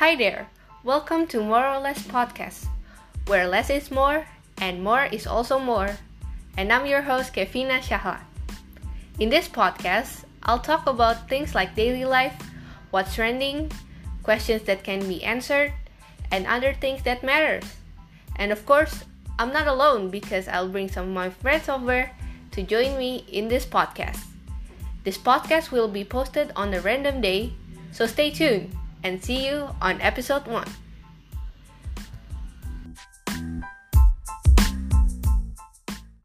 Hi there, welcome to More or Less Podcast, where less is more and more is also more. And I'm your host, Kevina Shahla. In this podcast, I'll talk about things like daily life, what's trending, questions that can be answered, and other things that matters. And of course, I'm not alone because I'll bring some of my friends over to join me in this podcast. This podcast will be posted on a random day, so stay tuned and see you on episode 1.